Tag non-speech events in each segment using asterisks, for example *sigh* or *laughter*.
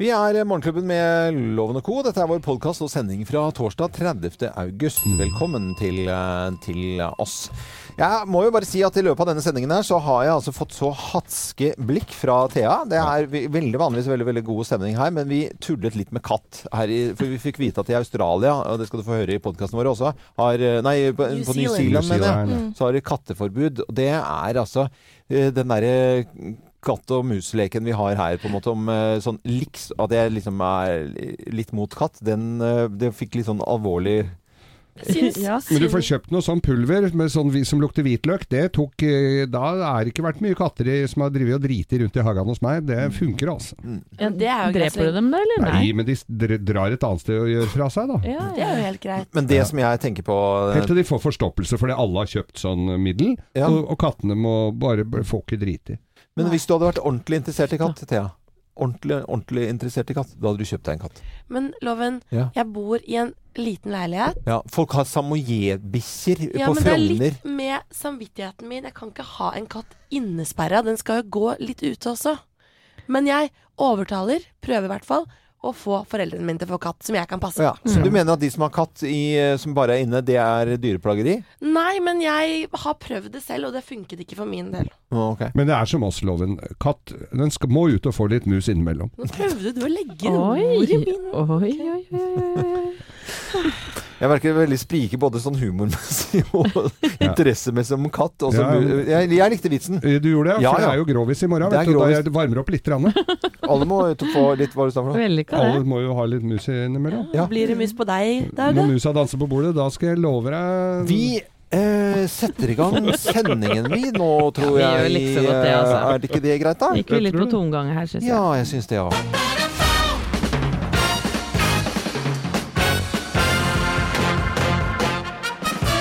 Vi er Morgenklubben med Loven og Co. Dette er vår podkast og sending fra torsdag 30. august. Velkommen til, eh, til oss. Jeg må jo bare si at i løpet av denne sendingen her så har jeg altså fått så hatske blikk fra Thea. Det er veldig vanligvis veldig veldig god stemning her, men vi tullet litt med katt. Her i, for vi fikk vite at i Australia, og det skal du få høre i podkasten vår også, har eh, Nei, på, New på New Zealand. Zealand, mener jeg. Så har de katteforbud. Og det er altså eh, den derre katt og mus-leken vi har her, på en måte om eh, sånn liks At jeg liksom er litt mot katt, den eh, Det fikk litt sånn alvorlig Syns, Ja, Men du får kjøpt noe sånn pulver med sånn som lukter hvitløk. Det tok eh, Da er det ikke vært mye katter i, som har drevet og driti rundt i hagen hos meg. Det funker, altså. ja, det er jo Dreper du dem da, eller? Nei, men de drar et annet sted og gjør fra seg, da. Ja, Det er jo helt greit. Men det som jeg tenker på Helt til de får forstoppelse fordi alle har kjøpt sånn middel, Ja. og, og kattene må bare få ikke drite Men hvis du hadde vært ordentlig interessert i katt, Thea Ordentlig, ordentlig interessert i katt, da hadde du kjøpt deg en katt. Men Loven, Ja. jeg bor i en liten leilighet. Ja, folk har samoyedbikkjer Ja, på men det er litt med samvittigheten min. Jeg kan ikke ha en katt innesperra. Den skal jo gå litt ute også. Men jeg overtaler, prøver i hvert fall, å få foreldrene mine til å få katt som jeg kan passe. Ja, så du mener at de som har katt i, eh, som bare er inne, det er dyreplageri? Nei, men jeg har prøvd det selv, og det funket ikke for min del. Å, ok. Men det er som oss, loven. Katt den skal, må ut og få litt mus innimellom. Nå prøvde du å legge ord i min oi, oi, oi, oi. *laughs* *laughs* Jeg merker veldig sprike både sånn humormessig *laughs* og interessemessig om katt. Også, Ja. jeg, jeg likte vitsen. Eh, Du gjorde det, for ja. det er jo grovis i morgen. Vet du, da jeg varmer opp litt. Rann. *laughs* Alle må få litt Hva du sa for noe? Alle må jo ha litt mus innimellom. Ja. Blir det mus på deg, Dag? Når musa danser på bordet, da skal jeg love deg Vi eh, setter i gang sendingen vi nå, tror vi jeg. godt det, altså. Er det ikke det greit, da? Gikk vi litt på tomgang her, syns jeg. Ja, jeg syns det, ja.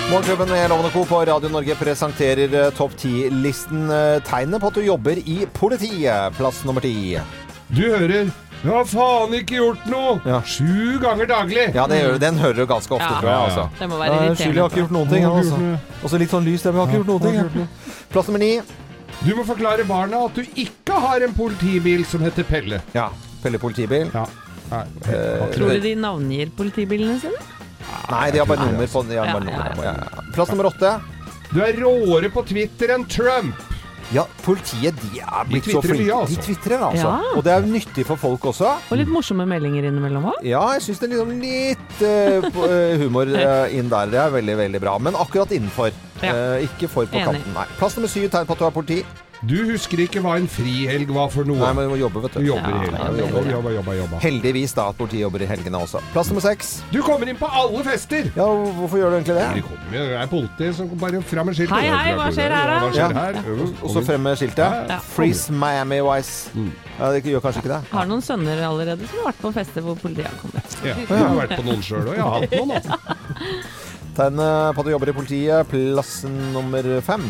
Morgenklubben med Lovende Co. på Radio Norge presenterer eh, topp 10-listen Tegnet på at du jobber i politiet. Plass nummer ti. Du hører 'Jeg har faen ikke gjort noe!' Ja. Sju ganger daglig. Ja, det gjør, den hører du ganske ofte, Ja. tror jeg. Ja, ja. altså. Det må Ja, være Skyld, jeg har ikke gjort noen ting. Altså. Og så litt sånn lys der, men har ikke gjort noen ting. Plass nummer ni. Du må forklare barna at du ikke har en politibil som heter Pelle. Ja. Pelle politibil. Ja. Nei, Eh, Tror du de navngir politibilene sine? Nei, de har bare nummer på de har Ja, bare ja, nummer ja. Plass nummer åtte. Du er råere på Twitter enn Trump. Ja, politiet de er blitt så flinke. mye, altså. De tvitrer, altså. Ja. Og det er nyttig for folk også. Og litt morsomme meldinger innimellom òg. Ja, jeg syns det er liksom litt uh, humor uh, inn der. Det er veldig, veldig bra. Men akkurat innenfor. Ja. Uh, ikke for på Enig. kanten. Nei. Plass nummer syv, tegn på at du er politi. Du husker ikke hva en frihelg var for noe. Nei, men vi må jobbe, vet Du du. jobber Ja, helgen. ja, jobber, jobber, jobber, jobba, jobba. Heldigvis da at politiet jobber i helgene også. Plass nummer seks. Du kommer inn på alle fester! Ja, hvorfor gjør du egentlig De det? kommer jo, det er politi som bare fram med skiltet. Hei, hei, hva skjer her, da? Skjer Ja. her? Ja. Og så frem med skiltet. Ja. Freeze Miami Wise. Mm. Ja, det gjør kanskje ikke det. Har noen sønner allerede som har vært på fester hvor politiet har kommet. Ja, jeg har vært på noen sjøl òg. Jeg har hatt noen. Altså. Tegn eh, på at du jobber i politiet. Plass nummer fem.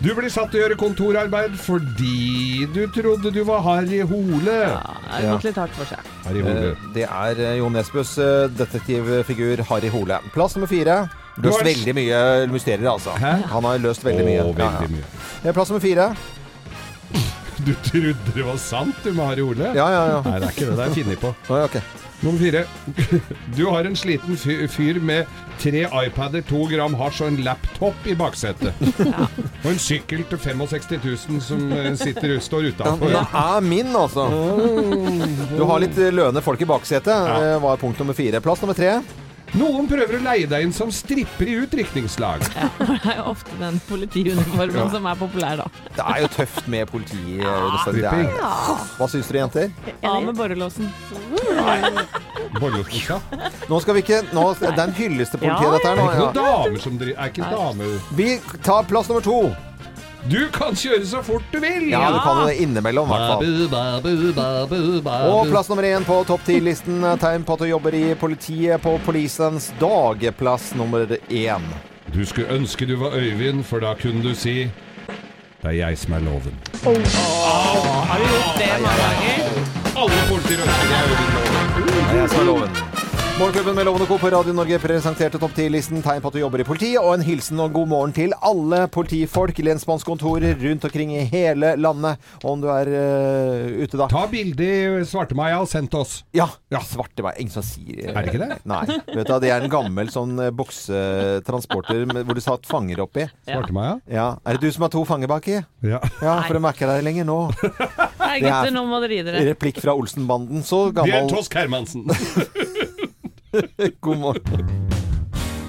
Du blir satt til å gjøre kontorarbeid fordi du trodde du var Harry Hole. Ja, det har Ja. gått litt hardt for seg. Harry Hole. Eh, Det er Jon Jo Nesbøs eh, detektivfigur Harry Hole. Plass nummer fire. Du Løst veldig mye mysterier, altså. Hæ? Han har løst veldig mye. Å, veldig veldig ja. mye. Eh, Plass nummer fire. *laughs* Du trodde det var sant, du med Harry Hole? Ja, ja, ja. Nei, det er ikke det. Det er funnet på. Å, ja, ok. Nummer fire. *laughs* Du har en sliten fyr med tre iPader, to gram hasj og en laptop i baksetet. *laughs* Og en sykkel til 65 000 som eh, sitter, står Ja, utafor. det er min, altså. Du har litt eh, løne folk i baksetet, ja. var punkt nummer fire. Plass nummer tre. Noen prøver å leie deg inn som stripper i utdrikningslag. Ja, for det er jo ofte den politiuniformen som er populær, da. Det er jo tøft med politi. Ja. det er- Hva syns dere, jenter? Av med borrelåsen. Borrelåsboka. Nå skal vi ikke nå, Det er en hyllest til politiet, Ja, dette her Er nå. det ikke noen damer som driver Er ikke damer Vi tar plass nummer to. Du kan kjøre så fort du vil! Ja, du kan det innimellom, i hvert fall. Babu, babu, babu, babu. Og plass nummer én på topp ti-listen. Tegn på at du jobber i politiet på Polisens dag. Plass nummer én. Du skulle ønske du var Øyvind, for da kunne du si Det er jeg som er loven. Har du gjort det mange ganger? Alle politier ønsker det er Øyvind Loven. Det er jeg som er loven. Morgenklubben med Lovende Co. på Radio Norge presenterte topp 10-listen tegn på at du jobber i politiet, og en hilsen og god morgen til alle politifolk, lensmannskontorer rundt omkring i hele landet. Om du er øh, ute da. Ta bilde i Svartemaja og send oss. Ja, Ja. svarte meg. Ingen som sier Er det ikke det? Nei. Vet du, det er en gammel sånn eh, boksetransporter med- hvor du satt fanger oppi. Svartemaja? Ja. Er det du som har to fanger baki? Ja. Ja, for de er ikke der lenger nå. Nei, er- gutter, nå må dere gi dere. Replikk fra Olsenbanden. Så Bjørn gammel Tosk Hermansen. *laughs* *laughs* God morgen.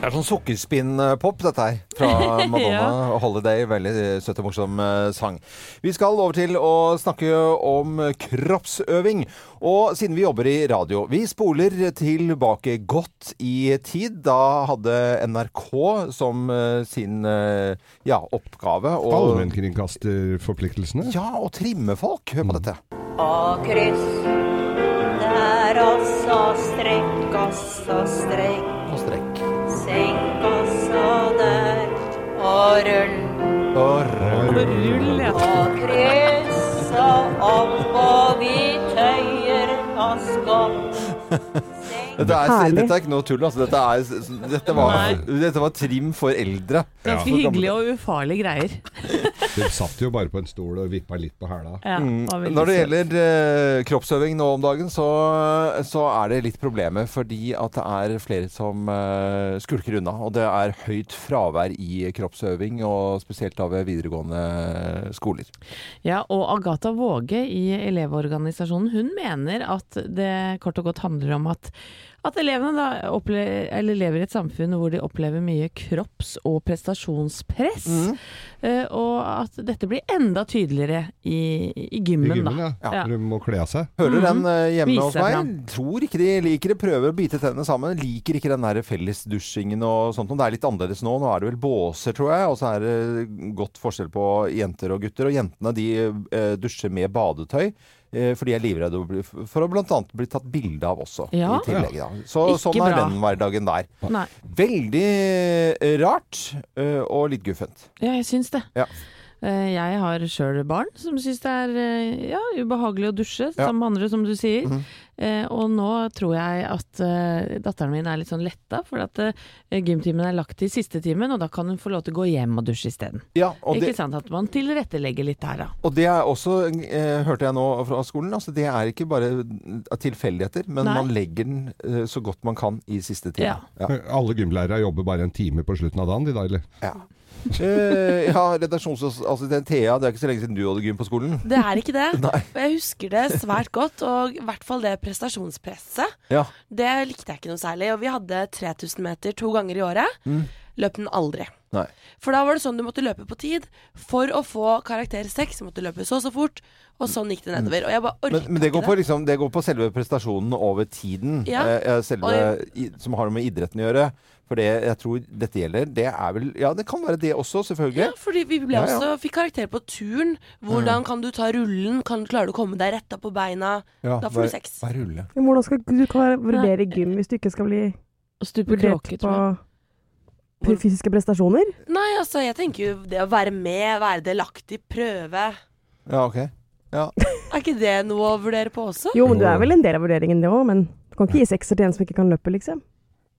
Det er sånn sukkerspinn-pop, dette her. Fra *laughs* Madonna ja. Holiday. Veldig søt og morsom eh, sang. Vi skal over til å snakke om kroppsøving. Og siden vi jobber i radio Vi spoler tilbake godt i tid. Da hadde NRK som eh, sin eh, ja, oppgave å Allmennkringkasterforpliktelsene. Ja, å trimme folk. Hør på dette. Og kryss der og strekk også strekk Og strekk. Senk også der og rull Og rød. Rull, ja. Og kryss og opp og vi tøyer oss godt *laughs* Dette er, Herlig. dette er ikke noe tull. Altså. Dette, er, dette, var, dette var trim for eldre. Ganske hyggelige og ufarlige greier. *laughs* Du satt jo bare på en stol og vippa litt på hæla. Ja, var veldig Når det søt. gjelder eh, kroppsøving nå om dagen, så, så er det litt problemer. Fordi at det er flere som eh, skulker unna. Og det er høyt fravær i kroppsøving, og spesielt da ved videregående skoler. Ja, og Agatha Våge i Elevorganisasjonen, hun mener at det kort og godt handler om at at elevene da opplever, eller lever i et samfunn hvor de opplever mye kropps- og prestasjonspress. Mm. eh, og at dette blir enda tydeligere i, i I gymmen, gymmen, da. ja. Ja. Du må kle av seg. Hører den eh, hjemme Viser hos meg. fram. Tror ikke de liker det. Prøver å bite tennene sammen. Liker ikke den der fellesdusjingen og sånt. Det er litt annerledes nå. Nå er det vel båser, tror jeg. Og så er det godt forskjell på jenter og gutter. Og jentene de eh, dusjer med badetøy. Eh, For de er livredde for å bl.a. bli tatt bilde av også. Ja. i tillegg, da. Så sånn er bra. den hverdagen der. Nei. Veldig eh, rart eh, og litt guffent. Ja, jeg syns det. Ja. Jeg har sjøl barn som syns det er ja, ubehagelig å dusje, sammen med andre, som du sier. Mm Eh, og nå tror jeg at eh, datteren min er litt sånn letta, for at uh, gymtimen er lagt til siste timen, og da kan hun få lov til å gå hjem og dusje isteden. Ja, Ikke det, sant? At man tilrettelegger litt der, da. og det er også, eh, hørte jeg nå fra skolen, altså det er ikke bare tilfeldigheter, men Nei. man legger den eh, så godt man kan i siste time. Ja. Alle gymlærere jobber bare en time på slutten av dagen, de da, eller? Ja. Eh, ja, redaksjonsassistent Thea, det er ikke så lenge siden du hadde gym på skolen. Det er ikke det. *laughs* Nei. Jeg husker det svært godt, og i hvert fall det prestasjonspresset. Ja. Det likte jeg ikke noe særlig. Og vi hadde 3000 meter to ganger i året. Mm. Løp den aldri. Nei. For da var det sånn du måtte løpe på tid. For å få karakter 6 så måtte du løpe så og så fort. Og sånn gikk det nedover. Og jeg bare orka Men, men det, går på, liksom, det går på selve prestasjonen over tiden, Ja. eh, selve, i, som har noe med idretten å gjøre. For det jeg tror dette gjelder, det er vel Ja, det kan være det også, selvfølgelig. Ja, fordi vi ble Ja, ja. også, fikk karakter på turen. Hvordan kan du ta rullen? Kan du å komme deg retta på beina? Ja, Da får du sex. seks. Hva er rulle? Hvordan skal du kan vurdere gym hvis du ikke skal bli vurdert på fysiske prestasjoner? Nei, altså, jeg tenker jo det å være med, være delaktig, prøve. Ja, ok. Ja. *laughs* Er ikke det noe å vurdere på også? Jo, men du er vel en del av vurderingen det òg, men du kan ikke gi sekser til en som ikke kan løpe, liksom.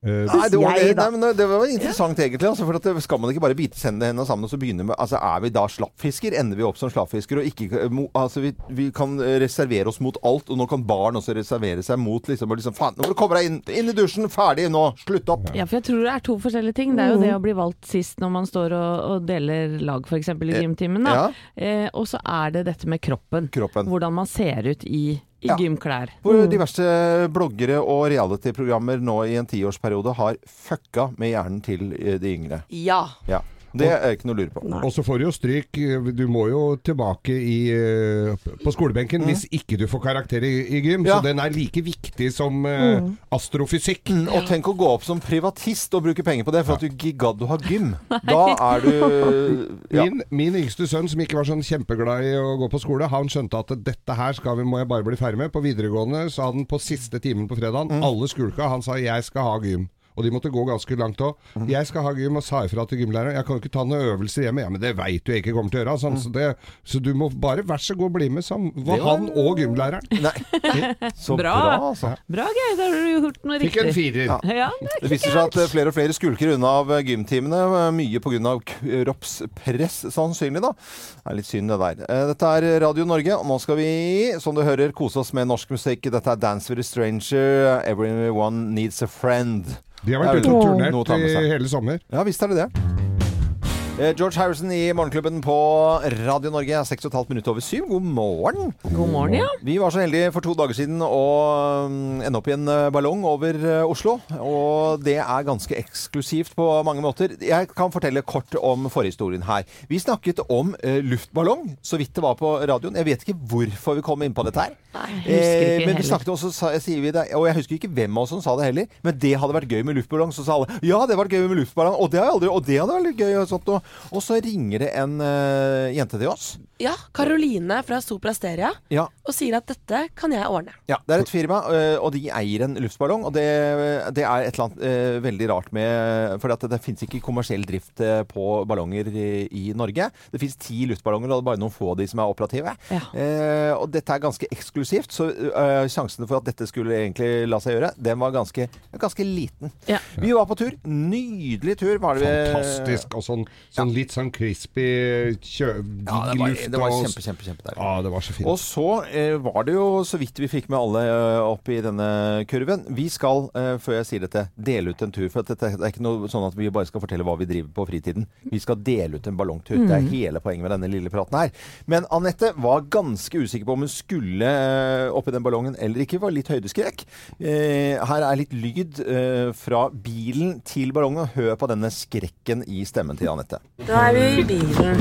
Eh, Nei, det var, jeg, nei, men det var interessant, egentlig. Altså, for at skal man ikke bare bite hendene sammen og så begynne med Altså, Er vi da slappfisker? Ender vi opp som slappfisker? Og ikke, mo, altså, vi, vi kan reservere oss mot alt, og nå kan barn også reservere seg mot liksom, og liksom Faen, nå må du komme deg inn, inn i dusjen! Ferdig nå! Slutt opp! Ja, for jeg tror det er to forskjellige ting. Det er jo det å bli valgt sist når man står og, og deler lag, f.eks. i Eh, gymtimen. Ja, Eh, og så er det dette med kroppen. kroppen. Hvordan man ser ut i, i Ja. gymklær. Hvor diverse bloggere og reality-programmer nå i en tiårsperiode har fucka med hjernen til eh, de yngre. Ja. Ja. Det er ikke noe å lure på. Nei. Og så får du jo stryk. Du må jo tilbake i, eh, på skolebenken hvis ikke du får karakter i, i gym. Mm. Ja. Så den er like viktig som mm. astrofysikk. Mm, Og tenk å gå opp som privatist og bruke penger på det for at du ikke gadd å ha gym. *laughs* Da er du *laughs* ja. Min, min yngste sønn, som ikke var sånn kjempeglad i å gå på skole, han skjønte at dette her skal vi, må jeg bare bli ferdig med. På videregående sa han på siste timen på fredagen Mm. alle skulka. Han sa 'jeg skal ha gym'. Og de måtte gå ganske langt òg. Mm. Jeg skal ha gym, og sa ifra til gymlæreren. Jeg kan jo ikke ta noen øvelser hjemme. Ja, men det veit du jeg ikke kommer til å gjøre. Sånn, så, det, så du må bare vær så god bli med, sa Mhm. Var- han og gymlæreren. *laughs* Nei. *laughs* Så bra, Bra. altså. Bra, Geir. Da har du gjort noe Fikk en riktig. firer. Ja. Ja, det Det viser seg at eh, flere og flere skulker unna av eh, gymtimene, eh, mye pga. kroppspress, sannsynlig. da. Det er litt synd, det der. Dette er Radio Norge, og nå skal vi, som du hører, kose oss med norsk musikk. Dette er Dance with a Stranger, Everyone Needs a Friend. De har vært ute og turnert i hele sommer. Ja, visst er det det. Eh, George Harrison i Morgenklubben på Radio Norge. 6,5 minutter over syv. God morgen. God morgen, ja. Vi var så heldige for to dager siden å mm, ende opp i en eh, ballong over eh, Oslo. Og det er ganske eksklusivt på mange måter. Jeg kan fortelle kort om forhistorien her. Vi snakket om luftballong, så vidt det var på radioen. Jeg vet ikke hvorfor vi kom inn på dette her. Nei, jeg husker ikke Eh, men vi snakket også, sa, sier vi det, og jeg husker ikke hvem av oss som sa det heller, men det hadde vært gøy med luftballong. Så sa alle ja, det hadde vært gøy med luftballong, og det, har jeg aldri, og det hadde vært gøy. Og, sånt, og, og så ringer det en uh, jente til oss. Ja, Karoline fra Sopra Steria Ja, og sier at dette kan jeg ordne. Ja, det er et firma, uh, og de eier en luftballong. Og det, det er et eller annet uh, veldig rart med For det, det finnes ikke kommersiell drift på ballonger i, i Norge. Det finnes ti luftballonger, og det er bare noen få av de som er operative. Ja. Eh, og dette er ganske eksklusivt, så sjansene sjansen for at dette skulle egentlig la seg gjøre, den var ganske, ganske liten. Ja. Vi var på tur. Nydelig tur var det. Fantastisk. Og sånn, sånn litt sånn crispy kjø... Ja, det var, det var kjempe, kjempe, kjempe. Ja, det var så fint. Og så eh, var det jo så vidt vi fikk med alle eh, opp i denne kurven. Vi skal, eh, før jeg sier dette, dele ut en tur. For at dette, det er ikke noe sånn at vi bare skal fortelle hva vi driver på fritiden. Vi skal dele ut en ballongtur. Det er hele poenget med denne lille praten her. Men Anette var ganske usikker på om hun skulle eh, opp i den ballongen eller ikke. Var litt høydeskrekk. Eh, her er litt lyd eh, fra bilen til ballongen. Hør på denne skrekken i stemmen til Anette. Da er vi i bilen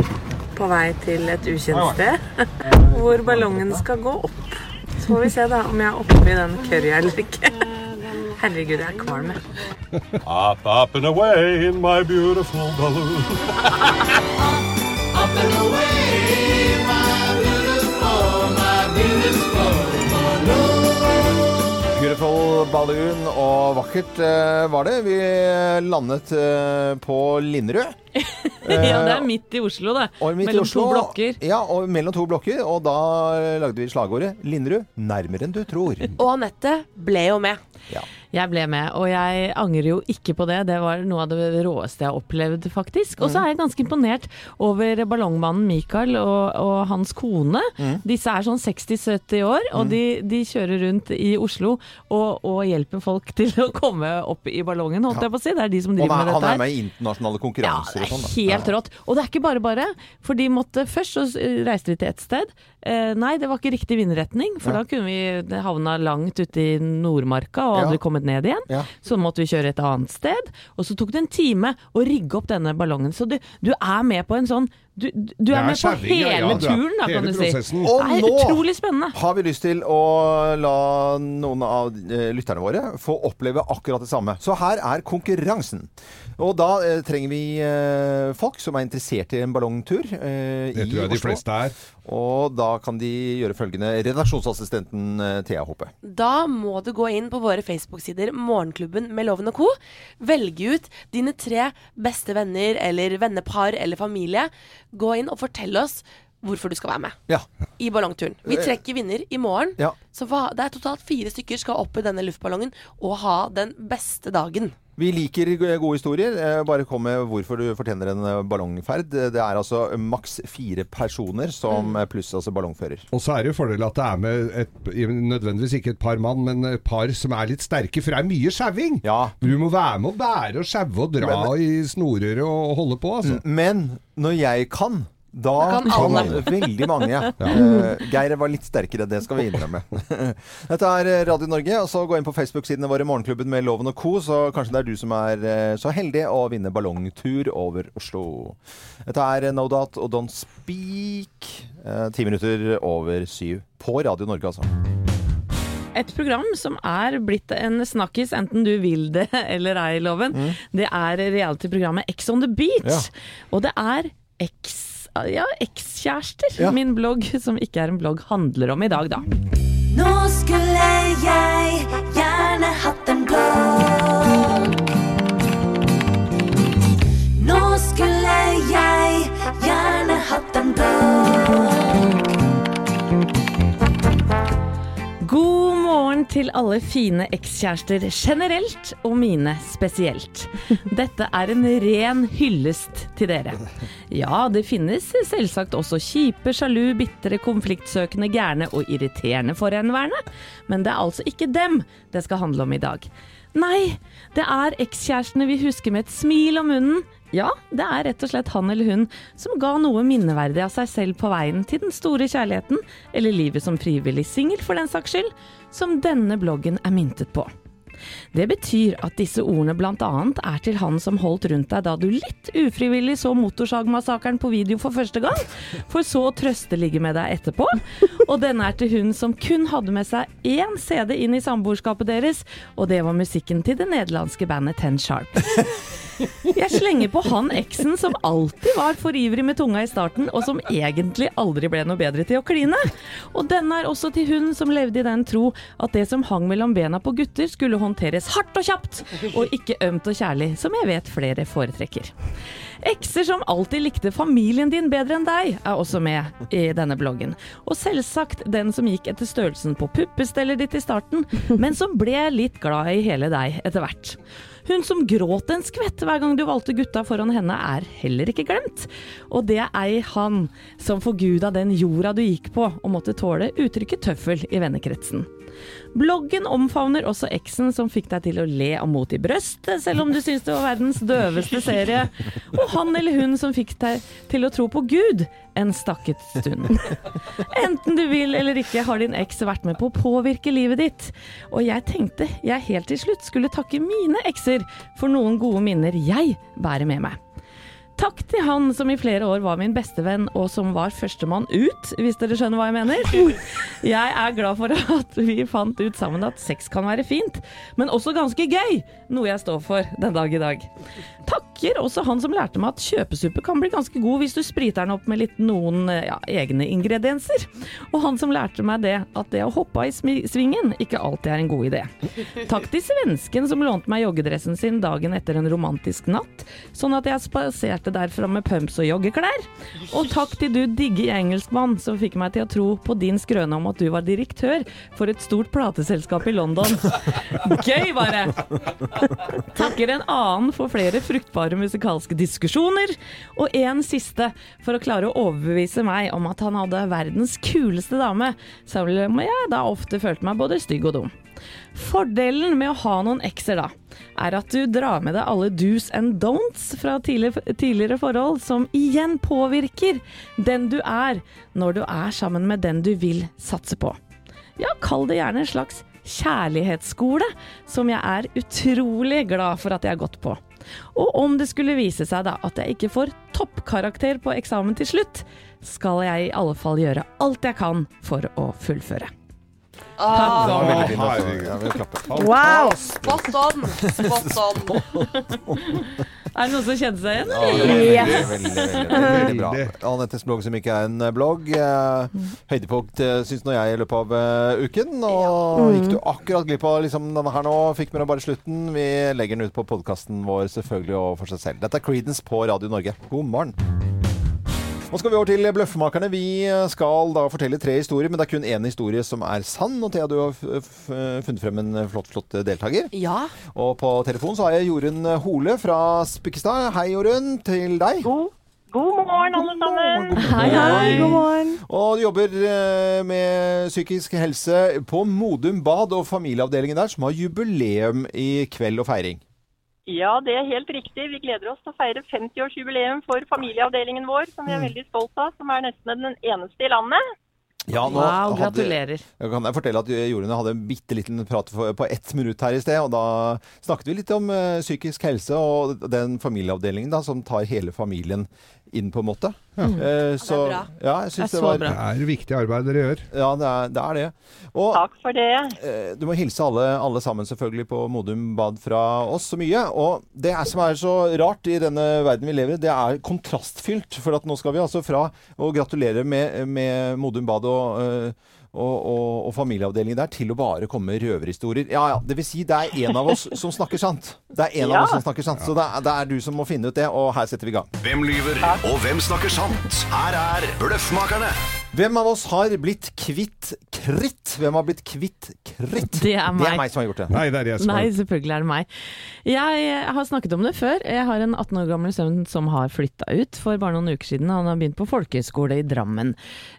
på vei til et ukjent sted, *laughs* hvor ballongen skal gå opp. Så får vi se da om jeg er oppe i den currya eller ikke. Herregud, jeg er kvalm. Up, up and away in my beautiful balloon. *laughs* Beautiful balloon og vakkert eh, var det. Vi landet eh, på Linderud. *laughs* ja, det er midt i Oslo, det. Og midt i Mellom Oslo. to blokker. Ja, og mellom to blokker. Og da lagde vi slagordet 'Linderud nærmere enn du tror'. Og Anette ble jo med. Ja. Jeg ble med, og jeg angrer jo ikke på det. Det var noe av det råeste jeg har opplevd, faktisk. Og så er jeg ganske imponert over ballongmannen Mikael og, og hans kone. Disse er sånn 60-70 år, og de, de kjører rundt i Oslo og, og hjelper folk *laughs* til å komme opp i ballongen, holdt jeg på å si. Det er de som driver han er, med han er med i internasjonale konkurranser ja, og sånn. helt rått. Og det er ikke bare bare. For de måtte først så reiste de til et sted. Eh, nei, det var ikke riktig vindretning, for da kunne vi havna langt ute i Nordmarka og aldri Ja. kommet ned igjen. Ja. Så måtte vi kjøre et annet sted. Og så tok det en time å rigge opp denne ballongen. Så du, du er med på en sånn Du, du er er med på ja, hele ja, turen, da, kan hele du si. Og Det er nå utrolig spennende. har vi lyst til å la noen av eh, lytterne våre få oppleve akkurat det samme. Så her er konkurransen. Og da eh, trenger vi eh, folk som er interessert i en ballongtur eh, Det tror jeg de fleste er. Og da kan de gjøre følgende. Redaksjonsassistenten eh, Thea Hoppe. Da må du gå inn på våre Facebook-sider Morgenklubben med Loven og Co. Velge ut dine tre beste venner eller vennepar eller familie. Gå inn og fortell oss hvorfor du skal være med Ja. i ballongturen. Vi trekker vinner i morgen. Ja. Så det er totalt fire stykker skal opp i denne luftballongen og ha den beste dagen. Vi liker gode historier. Eh, Bare kom med hvorfor du fortjener en eh, ballongferd. Det er altså maks fire personer som eh, pluss altså ballongfører. Og så er det jo fordel at det er med et, nødvendigvis ikke et par mann, men et par som er litt sterke, for det er mye sjauing. Ja. Du må være med å bære og sjaue og dra i snorer og holde på, altså. Men når jeg kan da Da kan alle. veldig mange. *laughs* Eh, Geir var litt sterkere, det skal vi innrømme. *laughs* Dette er eh, Radio Norge. og så Gå inn på Facebook-sidene våre, Morgenklubben med Loven og co., så kanskje det er du som er eh, så heldig å vinne ballongtur over Oslo. Dette er No Doubt og Don't Speak. Ti minutter over syv. På Radio Norge, altså. Et program som er blitt en snakkis, enten du vil det *laughs* eller ei, Loven. Det er reality-programmet X on the Beach. Mm. Ja. Og det er X... Ja, ekskjærester. Ja. Min blogg, som ikke er en blogg, handler om i dag, da. Nå skulle jeg til alle fine ekskjærester generelt, og mine spesielt. *laughs* Dette er en ren hyllest til dere. Ja, det finnes selvsagt også kjipe, sjalu, bitre, konfliktsøkende, gærne og irriterende forhenværende, men det er altså ikke dem det skal handle om i dag. Nei, det er ekskjærestene vi husker med et smil om munnen. Ja, det er rett og slett han eller hun som ga noe minneverdig av seg selv på veien til den store kjærligheten, eller livet som frivillig singel for den saks skyld, som denne bloggen er myntet på. Det betyr at disse ordene annet er til han som holdt rundt deg da du litt ufrivillig så Motorsagmassakren på video for første gang, for så å trøsteligge med deg etterpå. Og denne er til hun som kun hadde med seg én CD inn i samboerskapet deres, og det var musikken til det nederlandske bandet Ten Sharp. Jeg slenger på han eksen som alltid var for ivrig med tunga i starten, og som egentlig aldri ble noe bedre til å kline. Og denne er også til hun som levde i den tro at det som hang mellom bena på gutter, skulle håndteres hardt og kjapt, og ikke ømt og kjærlig, som jeg vet flere foretrekker. Ekser som alltid likte familien din bedre enn deg, er også med i denne bloggen. Og selvsagt den som gikk etter størrelsen på puppestellet ditt i starten, men som ble litt glad i hele deg etter hvert. Hun som gråt en skvett hver gang du valgte gutta foran henne, er heller ikke glemt. Og det er ei han som forguda den jorda du gikk på, og måtte tåle uttrykket tøffel i vennekretsen. Bloggen omfavner også eksen som fikk deg til å le av Mot i brøstet, selv om du syns det var verdens døveste serie. Og han eller hun som fikk deg til å tro på Gud en stakket stund. Enten du vil eller ikke, har din eks vært med på å påvirke livet ditt. Og jeg tenkte jeg helt til slutt skulle takke mine ekser for noen gode minner jeg bærer med meg. Takk til han som i flere år var min bestevenn, og som var førstemann ut, hvis dere skjønner hva jeg mener. *laughs* Jeg er glad for at vi fant ut sammen at sex kan være fint, men også ganske gøy, noe jeg står for den dag i dag. Takker også han som lærte meg at kjøpesuppe kan bli ganske god hvis du spriter den opp med litt noen ja, egne ingredienser. Og han som lærte meg det, at det å hoppe i svingen ikke alltid er en god idé. Takk til svensken som lånte meg joggedressen sin dagen etter en romantisk natt, sånn at jeg spaserte derfra med pumps og joggeklær. Og takk til du digge engelskmann som fikk meg til å tro på din skrøne om at du var direktør for et stort plateselskap i London. Gøy, bare! Takker en annen for flere fruktbare musikalske diskusjoner, og en siste for å klare å overbevise meg om at han hadde verdens kuleste dame, selv om jeg da ofte følte meg både stygg og dum. Fordelen med å ha noen ekser da, er at du drar med deg alle do's and don'ts fra tidligere forhold, som igjen påvirker den du er når du er sammen med den du vil satse på. Ja, kall det gjerne en slags kjærlighetsskole, som jeg er utrolig glad for at jeg har gått på. Og om det skulle vise seg da at jeg ikke får toppkarakter på eksamen til slutt, skal jeg i alle fall gjøre alt jeg kan for å fullføre. Ah, Det var veldig fint. Altså. herregud. Jeg vil klappe. Wow! spot on! Spot on. Er det noen som kjenner seg igjen? Ja, det veldig, veldig, veldig, veldig bra. Anettes blogg som ikke er en eh, blogg. Eh, høydepunkt eh, syns nå jeg i løpet av uken. Og gikk du akkurat glipp av liksom, denne her nå, fikk med deg bare slutten. Vi legger den ut på podkasten vår selvfølgelig og for seg selv. Dette er Creedence på Radio Norge. God morgen. Nå skal vi over til Bløffmakerne. Vi skal da fortelle tre historier, men det er kun én historie som er sann. Og Thea, du har funnet frem en flott, flott deltaker. Ja. Og på telefon så har jeg Jorunn Hole fra Spikkestad. Hei, Jorunn, til deg. God, god morgen, alle sammen. Hei, hei. God morgen. Og du jobber eh, med psykisk helse på Modum Bad og familieavdelingen der, som har jubileum i kveld og feiring. Ja, det er helt riktig. Vi gleder oss til å feire 50-årsjubileum for familieavdelingen vår, som vi er veldig stolt av, som er nesten den eneste i landet. Ja, nå Wow, gratulerer. Hadde, kan jeg fortelle at Jorunn hadde en bitte liten prat på ett minutt her i sted. Og da snakket vi litt om eh, psykisk helse og den familieavdelingen da, som tar hele familien inn, på en måte. Eh, så, bra. Ja, jeg Det synes er det, var bra. Det er viktig arbeid dere gjør. Ja, det er det. Er det. Og Takk for det. eh, du må hilse alle, alle sammen selvfølgelig på Modum Bad fra oss så mye. Og det er, som er så rart i denne verden vi lever i, det er kontrastfylt. For at nå skal vi altså fra å gratulere med, med Modum Bad og eh, og, og, og familieavdelingen der til å bare komme med røverhistorier. Ja, ja, det vil si det er en av oss *laughs* som snakker sant. Det er en Ja. av oss som snakker sant, Så det er, det er du som må finne ut det, og her setter vi i gang. Hvem lyver, og hvem snakker sant? Her er Bløffmakerne. Hvem av oss har blitt kvitt kritt? Hvem har blitt kvitt kritt? Det er Det meg. er meg som har gjort det. Nei, det er jeg som Nei, selvfølgelig er det meg. Jeg eh, har snakket om det før. Jeg har en 18 år gammel sønn som har flytta ut for bare noen uker siden. Han har begynt på folkehøyskole i Drammen.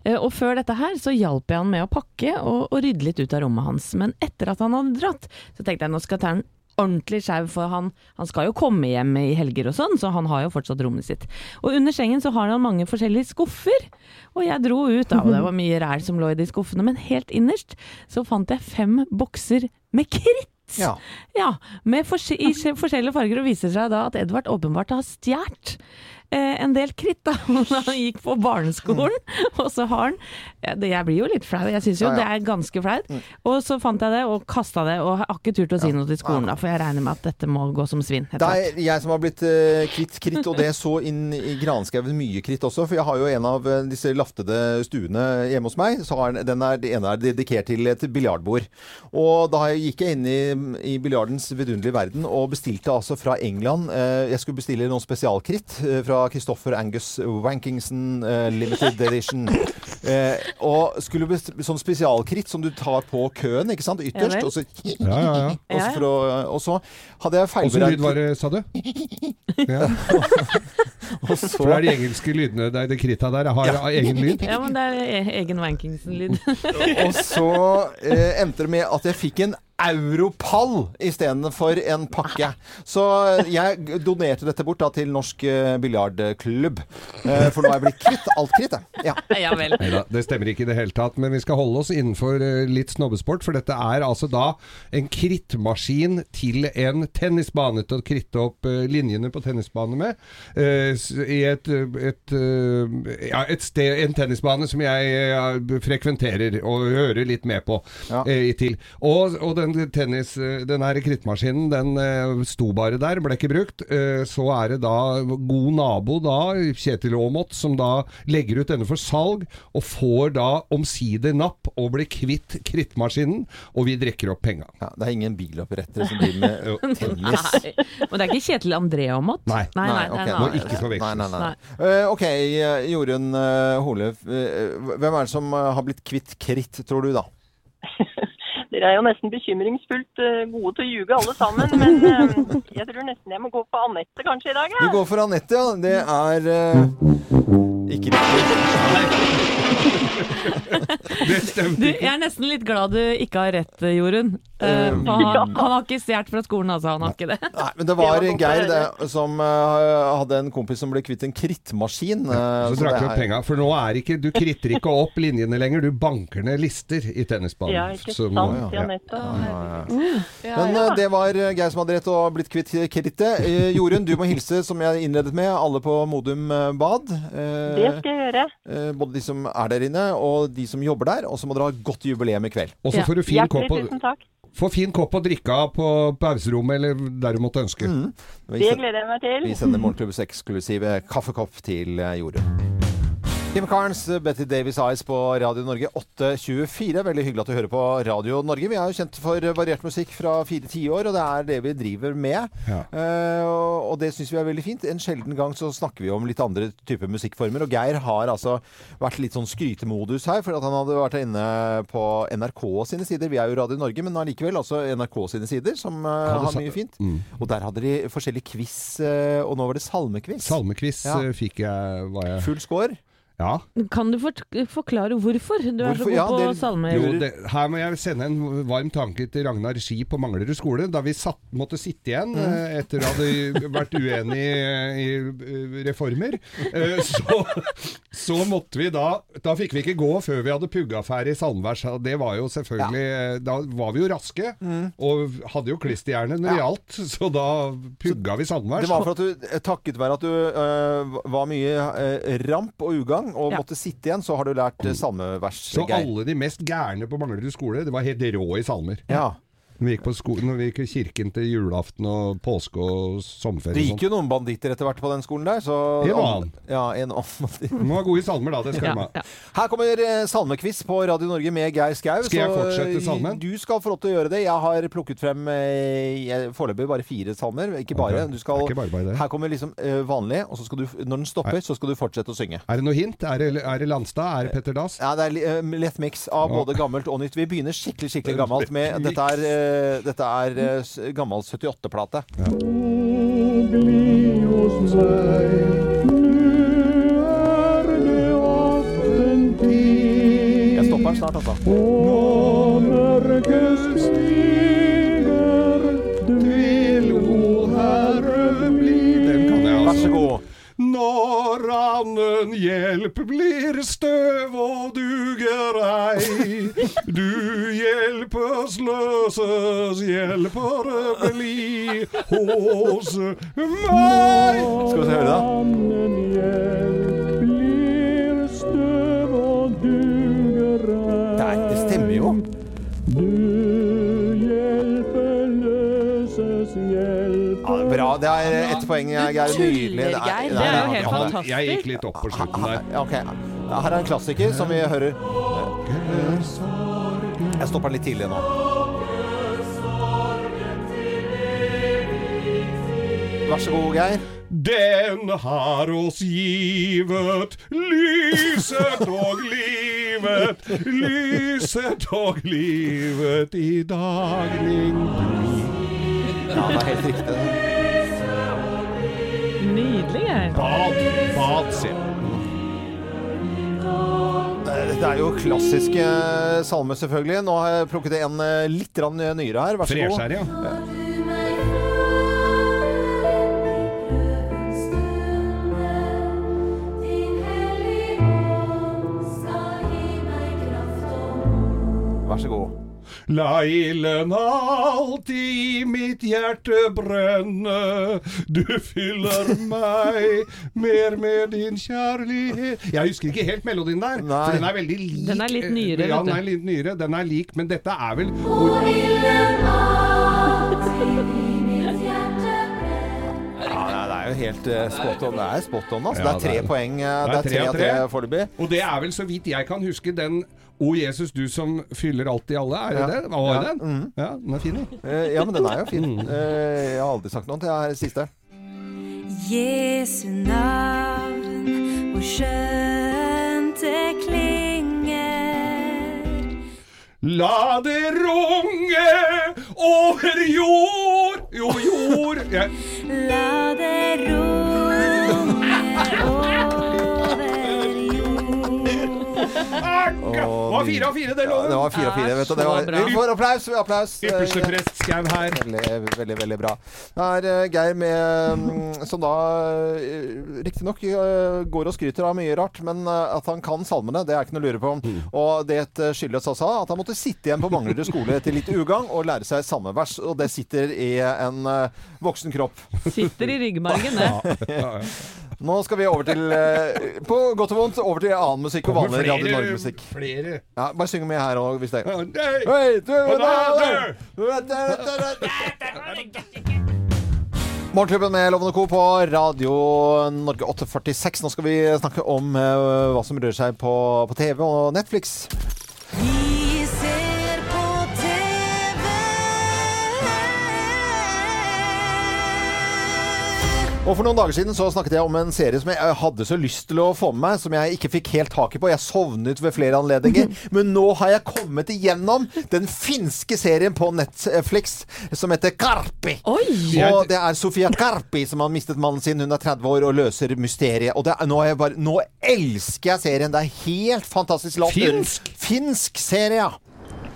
Eh, Og før dette her så hjalp jeg han med å pakke og, og rydde litt ut av rommet hans. Men etter at han hadde dratt, så tenkte jeg nå skal jeg ta en ordentlig skjev, for han, han skal jo komme hjem i helger og sånn, så han har jo fortsatt rommet sitt. Og under sengen så har han mange forskjellige skuffer. Og jeg dro ut, da, og det var mye ræl som lå i de skuffene, men helt innerst så fant jeg fem bokser med kritt. Ja. Ja, med i forskjellige farger, og viser seg da at Edvard åpenbart har stjålet en del kritt da *laughs* når han gikk på barneskolen. Og så har han ja, det, Jeg blir jo litt flau, jeg syns jo Ja, ja. det er ganske flaut. Og så fant jeg det og kasta det, og har ikke turt å si noe til skolen da, for jeg regner med at dette må gå som svinn. Det er jeg som har blitt eh, kvitt kritt, og det så inn i granskauen mye kritt også. For jeg har jo en av eh, disse laftede stuene hjemme hos meg. Så har, den er, den ene er dedikert til et biljardbord. Og da gikk jeg inn i, i biljardens vidunderlige verden og bestilte altså fra England eh, Jeg skulle bestille noen spesialkritt eh, fra Christopher Angus Wankingson uh, Limited Edition. *laughs* Eh, og skulle bli sånn spesialkritt som du tar på køen, ikke sant? Ytterst. og så Ja, ja, ja. *laughs* og så, for å, og så hadde jeg Åssen lyd var feilberegnet det, sa du? *laughs* Ja. *laughs* og så- For det er de engelske lydene der, det kritta der har egen lyd. *laughs* Ja, men det er e- egen Wankingsen-lyd. *laughs* Og så eh, endte det med at jeg fikk en europall istedenfor en pakke. Så jeg donerte dette bort da til Norsk eh, biljardklubb. Eh, for nå er jeg blitt kvitt alt krittet. Ja. ja vel. Neida, det stemmer ikke i det hele tatt, men vi skal holde oss innenfor eh, litt snobbesport, for dette er altså da en krittmaskin til en tennisbane til å kritte opp eh, linjene på tennisbanen med. I et, et, eh, ja, et sted, en tennisbane som jeg eh, frekventerer og hører litt med på Ja. eh, i til. Og, og den tennis, eh, den her krittmaskinen, den eh, sto bare der, ble ikke brukt. Eh, Så er det da god nabo da, Kjetil Aamodt, som da legger ut denne for salg, og får da omsider napp og blir kvitt krittmaskinen, og vi drikker opp penga. Ja, det er ingen biloppretter som driver med *laughs* tennis. Nei. Men det er ikke Kjetil André Aamodt? Nei. nei, nei, Nei, det er forveksles. Nei, nei, nei. Nei. Eh, ok, eh, Jorunn uh, Hole. Uh, hvem er det som eh, har blitt kvitt kritt, tror du da? *laughs* Dere er jo nesten bekymringsfullt eh, gode til å ljuge alle sammen, men eh, jeg tror nesten jeg må gå for Anette kanskje i dag. Du går for Anette, ja. Det er eh, ikke riktig. *laughs* Det Du, ikke. jeg er nesten litt glad du ikke har rett, Jorunn. Uh, han, han, han har ikke stjålet fra skolen, altså. Han har ikke det. Nei, men det var Det var Geir det, som uh, hadde en kompis som ble kvitt en krittmaskin. Uh, Så det vi opp penga. For nå er ikke Du kritter ikke opp linjene lenger, du banker ned lister i tennisbanen. Ja, ikke Så- sant, ja. ja, Anette. Men det var Geir som hadde rett og blitt kvitt krittet. Jorunn, du må hilse, som jeg innledet med, alle på Modum Bad. Eh, Det skal jeg gjøre. eh, både de som er der inne, og de som jobber der. Og så må dere ha godt jubileum i kveld. Og så får du fin kopp. Få fin kopp og drikke av på pauserommet eller der du måtte ønske. Mm. Vi, Det gleder jeg meg til. vi sender Morgenklubbens eksklusive kaffekopp til eh, Jorunn. Kim Carnes, Betty Davies Eyes på Radio Norge 8.24. Veldig hyggelig at du hører på Radio Norge. Vi er jo kjent for variert musikk fra fire tiår, og det er det vi driver med. Ja. Uh, og, det syns vi er veldig fint. En sjelden gang så snakker vi om litt andre typer musikkformer. Og Geir har altså vært litt sånn skrytemodus her, for at han hadde vært inne på NRK sine sider. Vi er jo Radio Norge, men allikevel også NRK sine sider, som uh, har mye fint. Mm. Og der hadde de forskjellig quiz, uh, og nå var det salmekviss. Salmekviss Ja. fikk jeg, var jeg Full score. Ja. Kan du forklare hvorfor du er så god Ja, på det- salmer? Jo, det, her må jeg sende en varm tanke til Ragnar Ski på Manglerud skole. Da vi satt, måtte sitte igjen eh, etter å ha vært uenige i, i reformer, eh, så, så måtte vi da Da fikk vi ikke gå før vi hadde pugga ferdig salmevers. Det var jo selvfølgelig ja. Da var vi jo raske, og hadde jo klisterhjerne når det gjaldt, så da pugga vi salmevers. Det var for at du, eh, takket være at du øh, var mye øh, ramp og ugagn og Ja. måtte sitte igjen, så har du lært eh, salmevers, Så alle de mest gærne på Manglerud skole, det var helt rå i salmer. Ja. Vi gikk på sko når vi gikk i kirken til julaften og påske og sommerferie. Det gikk jo noen banditter etter hvert på den skolen der. Så En annen. Ja, en annen. må ha gode salmer, da. Det skal Ja, de ha. ja. Her kommer eh, salmekviss på Radio Norge med Geir Skau. Skal jeg fortsette eh, salmen? Du skal få lov til å gjøre det. Jeg har plukket frem eh, foreløpig bare fire salmer. Ikke bare. Ok. Du skal, Ikke bare bare det. her kommer liksom eh, vanlig, og så skal du, når den stopper, så skal du fortsette å synge. Er det noe hint? Er det, er det Landstad? Er det Petter Dass? Ja, det er eh, lett miks av både gammelt og nytt. Vi begynner skikkelig skikkelig gammelt med Dette er, eh, dette er eh, gammel 78-plate. Jeg stopper snart, altså. Den Når annen hjelp blir støv og duger ei, du hjelpeløses hjelpere bli hos meg. Skal vi hjelp høre da. Det er ett poeng, Geir. Nydelig. tuller, Geir. Det er jo helt fantastisk. Jeg gikk litt opp på slutten der. Ja, ok. Her er en klassiker som vi hører. Jeg stopper den litt tidlig nå. Vær så god, Geir. Den har oss givet lyset og livet, lyset og livet i dagning Ja, det er helt riktig. Geir. Bad, bad, sier Det er jo klassiske salmer, selvfølgelig. Nå har jeg plukket en eh, litt grann nyere her. Vær så god. Freskjær, ja. Vær så god. La ilden alltid i mitt hjerte brenne. Du fyller meg mer med din kjærlighet Jeg husker ikke helt melodien der, Nei. for den er veldig lik. Den er litt nyere, Ja, den er litt nyere. Den er lik, men dette er vel Ja, nei, det er jo helt eh, spot on. Det er spot on, altså. Ja, det er tre det er- poeng. eh, det er tre av tre tre av tre. foreløpig. Og det er vel så vidt jeg kan huske den O Jesus, du som fyller alt i alle. Er det Ja. det? Hva var Ja, den? Mm. Ja, den er fin, den. Eh, Ja, men den er jo fin. Mm. Eh, Jeg har aldri sagt noe til jeg er siste. Jesu navn, hvor skjønt det klinger. La det runge over jord Jo, jord jeg, La det runge var fire av fire, det Ja, det loven. var fire av fire. Vet du. Det var, vi får applaus. applaus. Ypperste Eh, prest Skau her. Veldig, veldig, veldig bra. Det er eh, Geir med, mm, som da uh, riktignok går og skryter av mye rart, men eh, at han kan salmene, det er ikke noe å lure på. Mm. Og det eh, skyldes altså at han måtte sitte igjen på Manglerud skole til litt ugagn og lære seg samme vers, og det sitter i en eh, voksen kropp. Sitter i ryggmargen, det. Nå skal vi over til, eh, på godt og vondt, over til annen musikk og vanlig Radio Norge-musikk. flere. Ja, bare syng med her òg, hvis det er. Hei, du! Morgenklubben med Lovende Co. på Radio Norge 846. Nå skal vi snakke om eh, hva som rører seg på, på TV og Netflix. Vi Og For noen dager siden så snakket jeg om en serie som jeg hadde så lyst til å få med meg, som jeg ikke fikk helt tak i på. Jeg sovnet ved flere anledninger. *laughs* Men nå har jeg kommet igjennom den finske serien på Netflix som heter Karpi. Oi! Og det er Sofia Karpi som har mistet mannen sin. Hun er 30 år og løser mysteriet. Og det er, nå, er jeg bare, nå elsker jeg serien. Det er helt fantastisk. lavt. Finsk? Finsk serie, ja.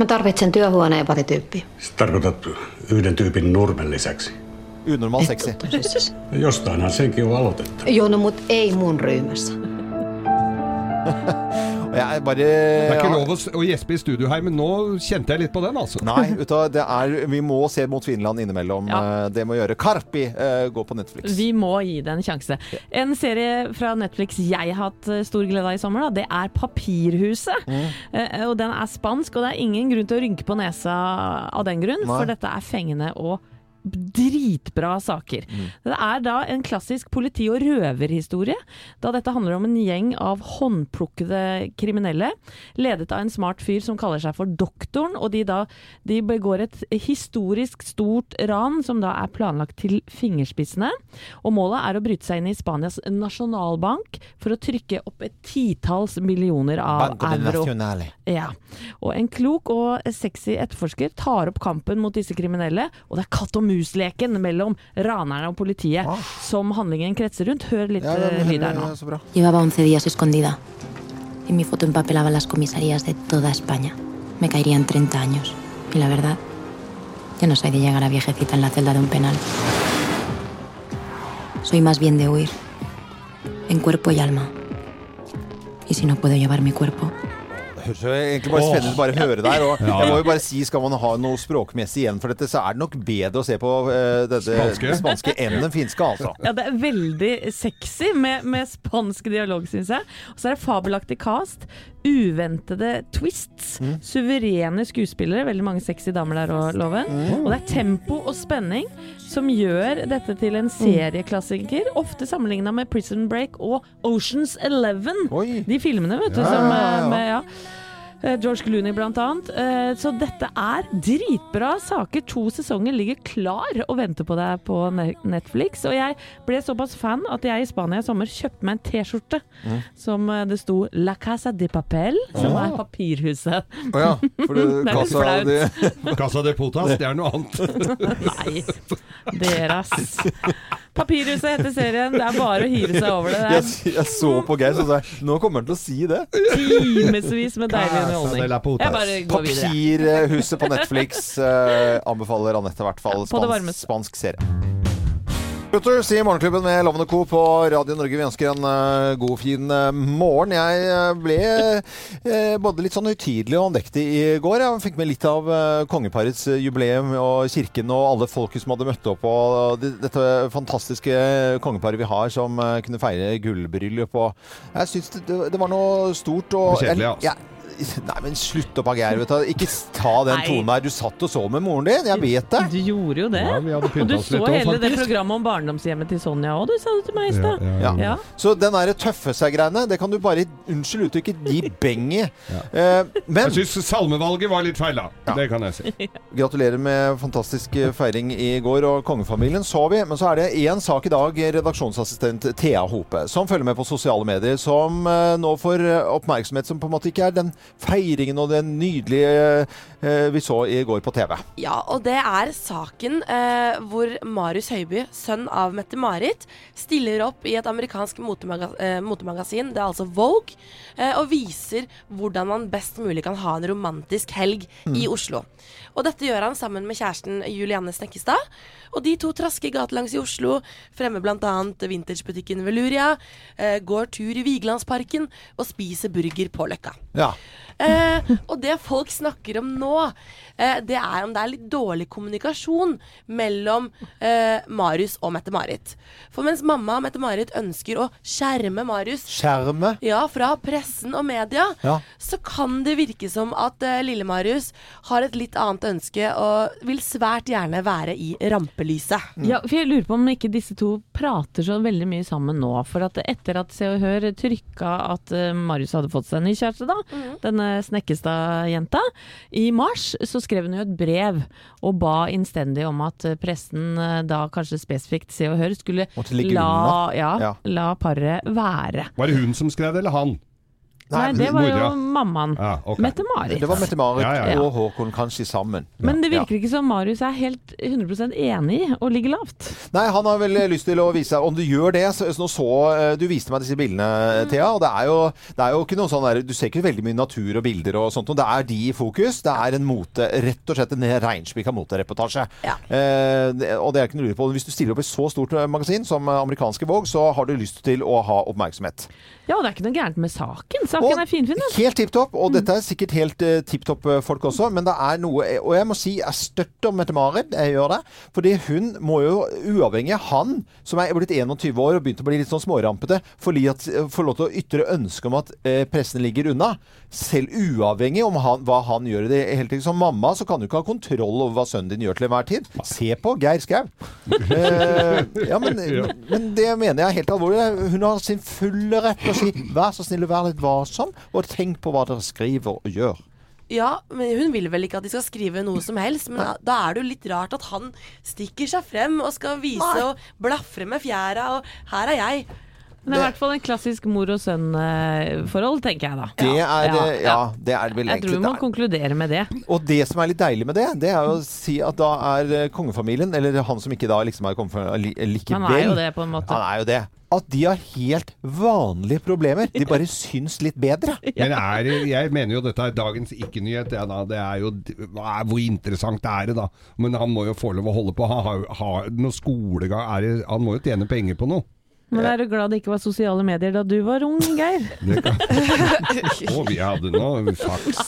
Mä tarvitsen työhuoneen pari tyyppiä. Tarkoitat yhden tyypin nurmen lisäksi. Unormal sexy. Jostainhan senkin on aloitettu. Joo, no mut ei mun ryhmässä. *laughs* Jeg bare Det er ikke lov å, gjespe i studio her, men nå kjente jeg litt på den, altså. Nei, *laughs* du, det er, vi må se mot Finland innimellom. Ja. Eh, Det må gjøre. Karpi eh, går på Netflix. Vi må gi det en sjanse. En serie fra Netflix jeg har hatt eh, stor glede av i sommer, da, det er Papirhuset. Eh, og den er spansk, og det er ingen grunn til å rynke på nesa av den grunn, Nei. for dette er fengende og dritbra saker. Det er da en klassisk politi- og røverhistorie, da dette handler om en gjeng av håndplukkede kriminelle, ledet av en smart fyr som kaller seg for Doktoren, og de da de begår et historisk stort ran som da er planlagt til fingerspissene. Og målet er å bryte seg inn i Spanias nasjonalbank for å trykke opp et titalls millioner av euro. Ja. Og en klok og sexy etterforsker tar opp kampen mot disse kriminelle, og det er katt og mus-leken mellom ranerne og politiet som handlingen kretser rundt. Hør litt Ja, lyd her nå. eh, så bra. Llevaba 11 días escondida y mi foto empapelaba las comisarías de toda España. Me caerían 30 años. Y la verdad, yo no soy de llegar a viejecita en la celda de un penal. Soy más bien de huir, en cuerpo y alma. Y si no puedo llevar mi cuerpo, høres jo egentlig bare spennende ut bare å høre der. Og Ja. jeg må jo bare si, skal man ha noe språkmessig igjen for dette, så er det nok bedre å se på uh, dette Spanske? spanske enn den finske, altså. Ja, det er veldig sexy med, med spansk dialog, syns jeg. Og så er det fabelaktig cast. Uventede twists. Suverene skuespillere. Veldig mange sexy damer der òg, Loven. Og det er tempo og spenning som gjør dette til en serieklassiker. Ofte sammenligna med Prison Break og Oceans Eleven. De filmene, vet du. Ja, som, eh. Med, ja. Eh, George Clooney blant annet. Eh, Så dette er dritbra saker. To sesonger ligger klar og venter på deg på Netflix. Og jeg ble såpass fan at jeg i Spania i sommer kjøpte meg en T-skjorte som eh, det sto 'La Casa de Papel', som er papirhuset. Å ja. For det, *laughs* Det litt de, Casa de Potas, det er noe annet. *laughs* Nei, deres. *laughs* Papirhuset heter serien. Det er bare å hive seg over det. Det jeg, jeg så på Geir og sa nå kommer han til å si det. timevis med deilig underholdning. Jeg bare går videre. Papirhuset på Netflix uh, anbefaler Anette i hvert fall. Spansk, spansk serie. Gutters i Morgenklubben med Lovende Co. på Radio Norge. Vi ønsker en uh, god, fin uh, morgen. Jeg eh, ble uh, både litt sånn høytidelig og andektig i går. Jeg fikk med litt av kongeparets jubileum og kirken og alle folket som hadde møtt opp. Og det, dette fantastiske kongeparet vi har som kunne feire gullbryllup. Og jeg syns det, det, var noe stort. Og, Det var kjedelig, jeg- altså. jeg- Nei, men slutt opp, Geir. vet du. Ikke ta den tonen der. Du satt og så med moren din. Jeg vet det. Du gjorde jo det. Ja, vi hadde og du så litt også, hele det programmet om barndomshjemmet til Sonja òg, du sa det til meg i stad. Ja, ja, Ja. ja. Ja. Så den der tøffe seg-greiene, det kan du bare, unnskyld uttrykket, gi beng i. Eh, men Jeg syns salmevalget var litt feil, da. Det kan jeg si. *laughs* gratulerer med fantastisk eh, feiring i går, og kongefamilien så vi. Men så er det én sak i dag, redaksjonsassistent Thea Hope, som følger med på sosiale medier, som eh, nå får oppmerksomhet som på en måte ikke er den feiringen og den nydelige eh, vi så i går på TV. Ja, og det er saken eh, hvor Marius Høiby, sønn av Mette-Marit, stiller opp i et amerikansk motemaga eh, motemagasin, det er altså Vogue, eh, og viser hvordan man best mulig kan ha en romantisk helg i Oslo. Og dette gjør han sammen med kjæresten Julianne Snekkestad. Og de to trasker gatelangs i Oslo, fremmer bl.a. vintagebutikken Veluria, eh, går tur i Vigelandsparken og spiser burger på Løkka. Ja. Eh, og det folk snakker om nå, eh, det er om det er litt dårlig kommunikasjon mellom eh, Marius og Mette-Marit. For mens mamma og Mette-Marit ønsker å skjerme Marius Skjerme? ja, fra pressen og media, Ja. så kan det virke som at eh, lille Marius har et litt annet ønske og vil svært gjerne være i rampelyset. Ja, for jeg lurer på om ikke disse to prater så veldig mye sammen nå. For at etter at Se og Hør trykka at eh, Marius hadde fått seg ny kjæreste, da, denne Snekkestad-jenta, i mars så skrev hun jo et brev og ba innstendig om at eh, pressen, eh, da kanskje spesifikt Se og Hør, skulle la, ja, Ja. la paret være. Var det hun som skrev det, eller han? Nei, det var jo mammaen. Ja, okay. Mette-Marit. Det var Mette-Marit Ja, ja, ja. og Håkon kanskje sammen. Men det Ja. virker ikke som Marius er helt 100% enig og ligger lavt. Nei, han har vel lyst til å vise Om du gjør det så, så så eh, Du viste meg disse bildene, Thea, og det er jo, det er jo ikke noe sånn der Du ser ikke veldig mye natur og bilder og sånt, og det er de i fokus. Det er en mote, rett og slett en reinspikka motereportasje. Ja. Eh, og det er ikke noe å lure på. Hvis du stiller opp i så stort eh, magasin som eh, amerikanske Vogue, så har du lyst til å ha oppmerksomhet. Ja, det er ikke noe gærent med saken. Saken er finfin, da. Helt tipp topp, og dette er sikkert helt uh, tipp topp eh, folk også, men det er noe Og jeg må si jeg støtter Mette-Marit, jeg gjør det. Fordi hun må jo, uavhengig av han, som er blitt 21 år og begynt å bli litt sånn smårampete, få at, eh, lov til å ytre ønske om at uh, pressen ligger unna. Selv uavhengig om han, hva han gjør i det hele tatt. Som mamma så kan du ikke ha kontroll over hva sønnen din gjør til enhver tid. Se på Geir Skau. uh, *laughs* ja, men, men det mener jeg er helt alvorlig. Hun har sin fulle rett til å si vær så snill og vær litt varsom, og tenk på hva dere skriver og gjør. Ja, men hun vil vel ikke at de skal skrive noe som helst. Men da, da er det jo litt rart at han stikker seg frem og skal vise og blafre med fjæra, og her er jeg. Men det er i hvert fall en klassisk mor og sønn-forhold, tenker jeg da. Det er, Ja, eh, ja, det er vel Jeg tror egentlig vi må konkludere med det. Og det som er litt deilig med det, det er å si at da er eh, kongefamilien, eller han som ikke da liksom er kongefamilien li- likevel Han er jo det, på en måte. Han er jo det. At de har helt vanlige problemer. De bare syns litt bedre. Men er, jeg mener jo dette er dagens ikke-nyhet. Ja, da. det er jo, er, hvor interessant er det da? Men han må jo få lov å holde på. Han har har noe skolegang. Er han må jo tjene penger på noe. Men er du glad det ikke var sosiale medier da du var ung, Geir? *laughs* *laughs* Å, vi hadde nå faks.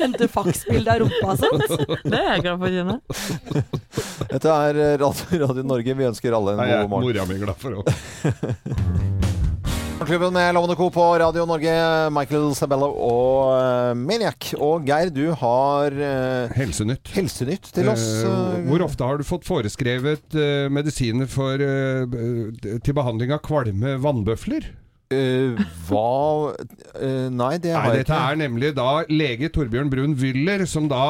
Sendte faksbilde av rumpa og *laughs* sånt. Det er jeg glad for å kjenne. Dette er Radio, Radio Norge. Vi ønsker alle en god er morgen. mora mi glad for òg. Morgenklubben med Lovende Co. på Radio Norge. Michael Sabello og uh, Maniac. Og Geir, du har uh, Helsenytt. Helsenytt til oss. Eh, hvor ofte har du fått foreskrevet medisiner for, til behandling av kvalme vannbøfler? Eh, hva uh, Nei, det har Nei, jeg dette er nemlig da lege Torbjørn Brun Wyller, som da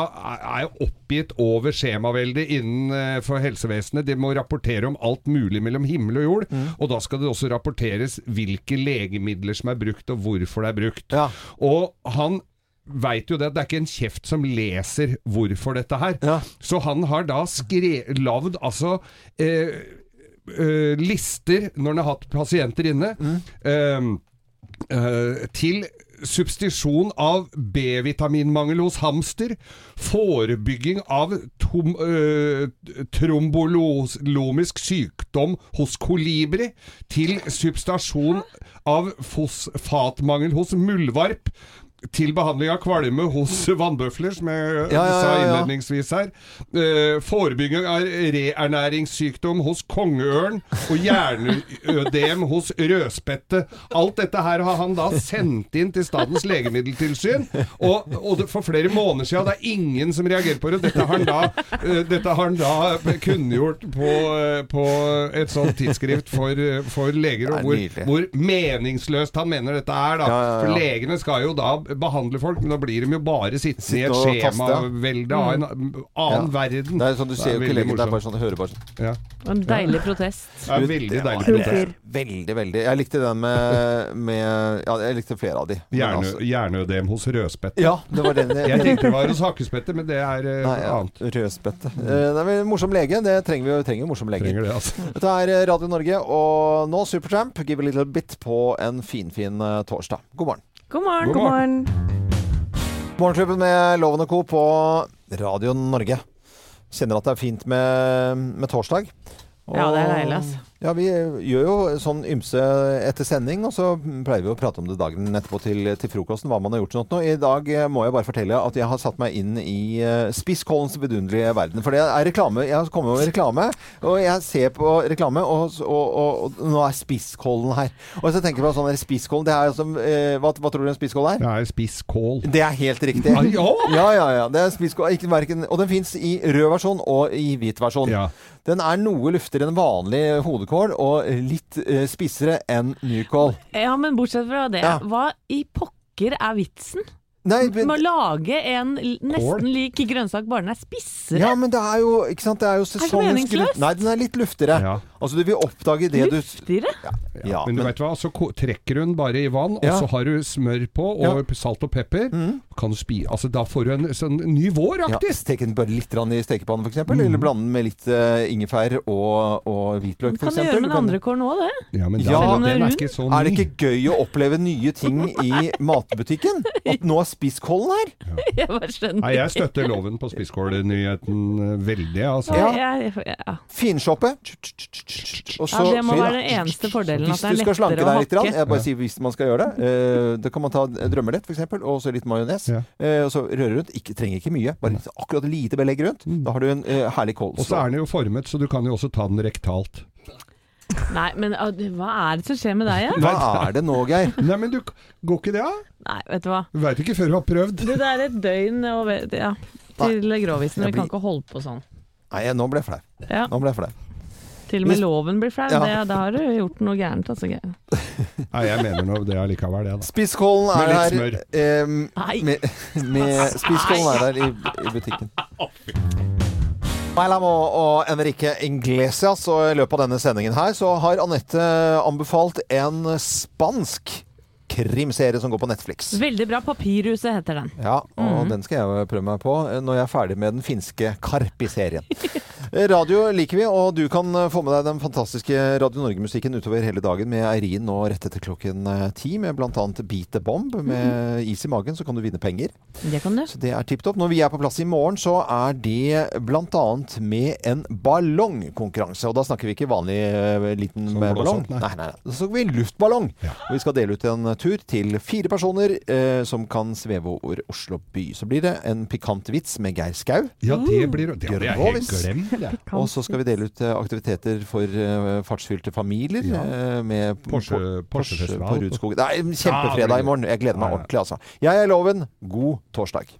er oppgitt over skjemaveldet innenfor helsevesenet. De må rapportere om alt mulig mellom himmel og jord, Mm. og da skal det også rapporteres hvilke legemidler som er brukt, og hvorfor det er brukt. Og han veit jo det at det er ikke en kjeft som leser hvorfor dette her. Så han har da skre lagd altså eh, eh, lister når han har hatt pasienter inne. mm. uh, uh, til substitusjon av B-vitaminmangel hos hamster, forebygging av tom, øh, trombolomisk sykdom hos kolibri, til substasjon av fosfatmangel hos muldvarp, til behandling av kvalme hos vannbøfler, som jeg Ja, ja, ja, sa innledningsvis her. Eh, forebygging av reernæringssykdom hos kongeørn og hjerneødem hos rødspette. Alt dette her har han da sendt inn til Statens legemiddeltilsyn, og, og for flere måneder siden, det er ingen som reagerer på det. Dette har han da, eh, dette har han da kunngjort på, eh, på et sånt tidsskrift for, for leger, er og hvor, hvor meningsløst han mener dette er. da. For legene skal jo da behandle folk, men da blir de jo bare sittende i et skjemavelde av en annen Ja. verden. Det er sånn du ser jo ikke lenger, det er bare sånn du hører bare sånn. Ja. En deilig protest. Det er veldig deilig protest. Veldig, veldig. Jeg likte den med, med Ja, jeg likte flere av de. Hjerne, altså- hos rødspette. Ja, det var den *laughs* Jeg tenkte det var hos hakkespette, men det er eh, Nei, ja. annet. Rødspette. Eh, det er vel morsom lege. Det trenger vi jo. Trenger morsom lege. Trenger det, altså. Dette er eh, Radio Norge, og nå Supertramp. Give a little bit på en finfin fin torsdag. God morgen. God morgen. God morgen. Morgenklubben med Loven og Co. på Radio Norge. Kjenner at det er fint med, med torsdag. Ja, det er deilig, altså. Ja, vi gjør jo sånn ymse etter sending, og så pleier vi å prate om det dagen etterpå til, til frokosten, hva man har gjort sånt nå. I dag eh, må jeg bare fortelle at jeg har satt meg inn i uh, Spisskålens vidunderlige verden. For det er reklame. Jeg har kommet med reklame, og jeg ser på reklame, og, og, og, og nå er spisskålen her. Og så tenker jeg på sånn spisskålen, det er altså eh, hva, hva tror du en spisskål er? Det er spisskål. Det er helt riktig. Ah, ja! ja, ja, ja. Det er spisskål. Ikke verken, og den fins i rød versjon og i hvit versjon. Ja. Den er noe luftigere enn vanlig hodekål, og litt eh, spissere enn nykål. Ja, men bortsett fra det, Ja. hva i pokker er vitsen? Nei, Du må lage en nesten lik grønnsak, bare den er spissere. Ja, men det er jo ikke sant? Det er jo sesongens grunn- Nei, den er litt luftigere. Ja. Altså, du vil oppdage det du Luftigere? Ja, men du vet hva, så trekker den bare i vann, Ja. og så har du smør på, og salt og pepper. Kan du spi altså, da får du en sånn ny ja, våraktig. Stek den bare litt i stekepannen, f.eks. Mm. Eller blande den med litt uh, ingefær og, og hvitløk, Kan du gjøre med den andre kålen òg, det? Ja, men Ja, da, den er den er ikke så Er det ikke gøy å oppleve nye ting i *laughs* matbutikken? At nå er spisskollen her? *laughs* Jeg bare skjønner Nei, jeg støtter loven på spisskålnyheten eh, veldig, altså. Ja. Jeg, jeg, ja. Finshoppe. Og ja, det må være den eneste fordelen. Hvis At det du er skal slanke deg litt, jeg bare sier hvis man skal gjøre det, eh, da kan man ta drømmelett f.eks., og så litt majones. Ja. eh, og så røre rundt. Ikke, trenger ikke mye, bare akkurat lite belegg rundt. Da har du en herlig kål. Og så er den jo formet, så du kan jo også ta den rektalt. Nei, men ah, hva er det som skjer med deg, ja? Hva er det nå, Geir? *laughs* Nei, men du, går ikke det, da? Nei, vet du hva. Du veit ikke før du har prøvd. Du, det er et døgn over, ja, til grovisen. Vi Vi kan ikke holde på sånn. Nei, nå ble jeg flau. Ja. Nå ble jeg flau. Til og med loven blir flau. Ja. Det- Da har du gjort noe gærent. Altså. *laughs* Nei, jeg mener nå det allikevel, det, da. Spisskålen Med er litt her smør. eh, med, med Spisskålen er her i, i butikken. Mailamo og Enrique Inglesias, og i løpet av denne sendingen her så har Anette anbefalt en spansk krimserie som går på Netflix. Veldig bra. Papirhuset heter den. Ja, og den skal jeg prøve meg på når jeg er ferdig med den finske Karpi-serien. *laughs* Radio liker vi, og du kan eh, få med deg den fantastiske Radio Norge-musikken utover hele dagen med Eirin nå rett etter klokken eh, ti, med bl.a. Beat the Bomb. Med is i magen så kan du vinne penger. Det kan du. Så det er tipp topp. Når vi er på plass i morgen, så er det bl.a. med en ballongkonkurranse. Og da snakker vi ikke vanlig eh, liten eh, ballong. nei. Nei, nei. Da snakker vi luftballong. Ja. Og vi skal dele ut en tur til fire personer eh, som kan sveve over Oslo by. Så blir det en pikant vits med Geir Skau. Ja, det blir Det Det er helt glemt. Og så skal vi dele ut eh, aktiviteter for eh, fartsfylte familier Ja. eh, med Porsche- Por- Porsche-festival. på Rudskog. Det er kjempefredag i morgen. Jeg gleder meg ordentlig, altså. Jeg er Loven. God torsdag.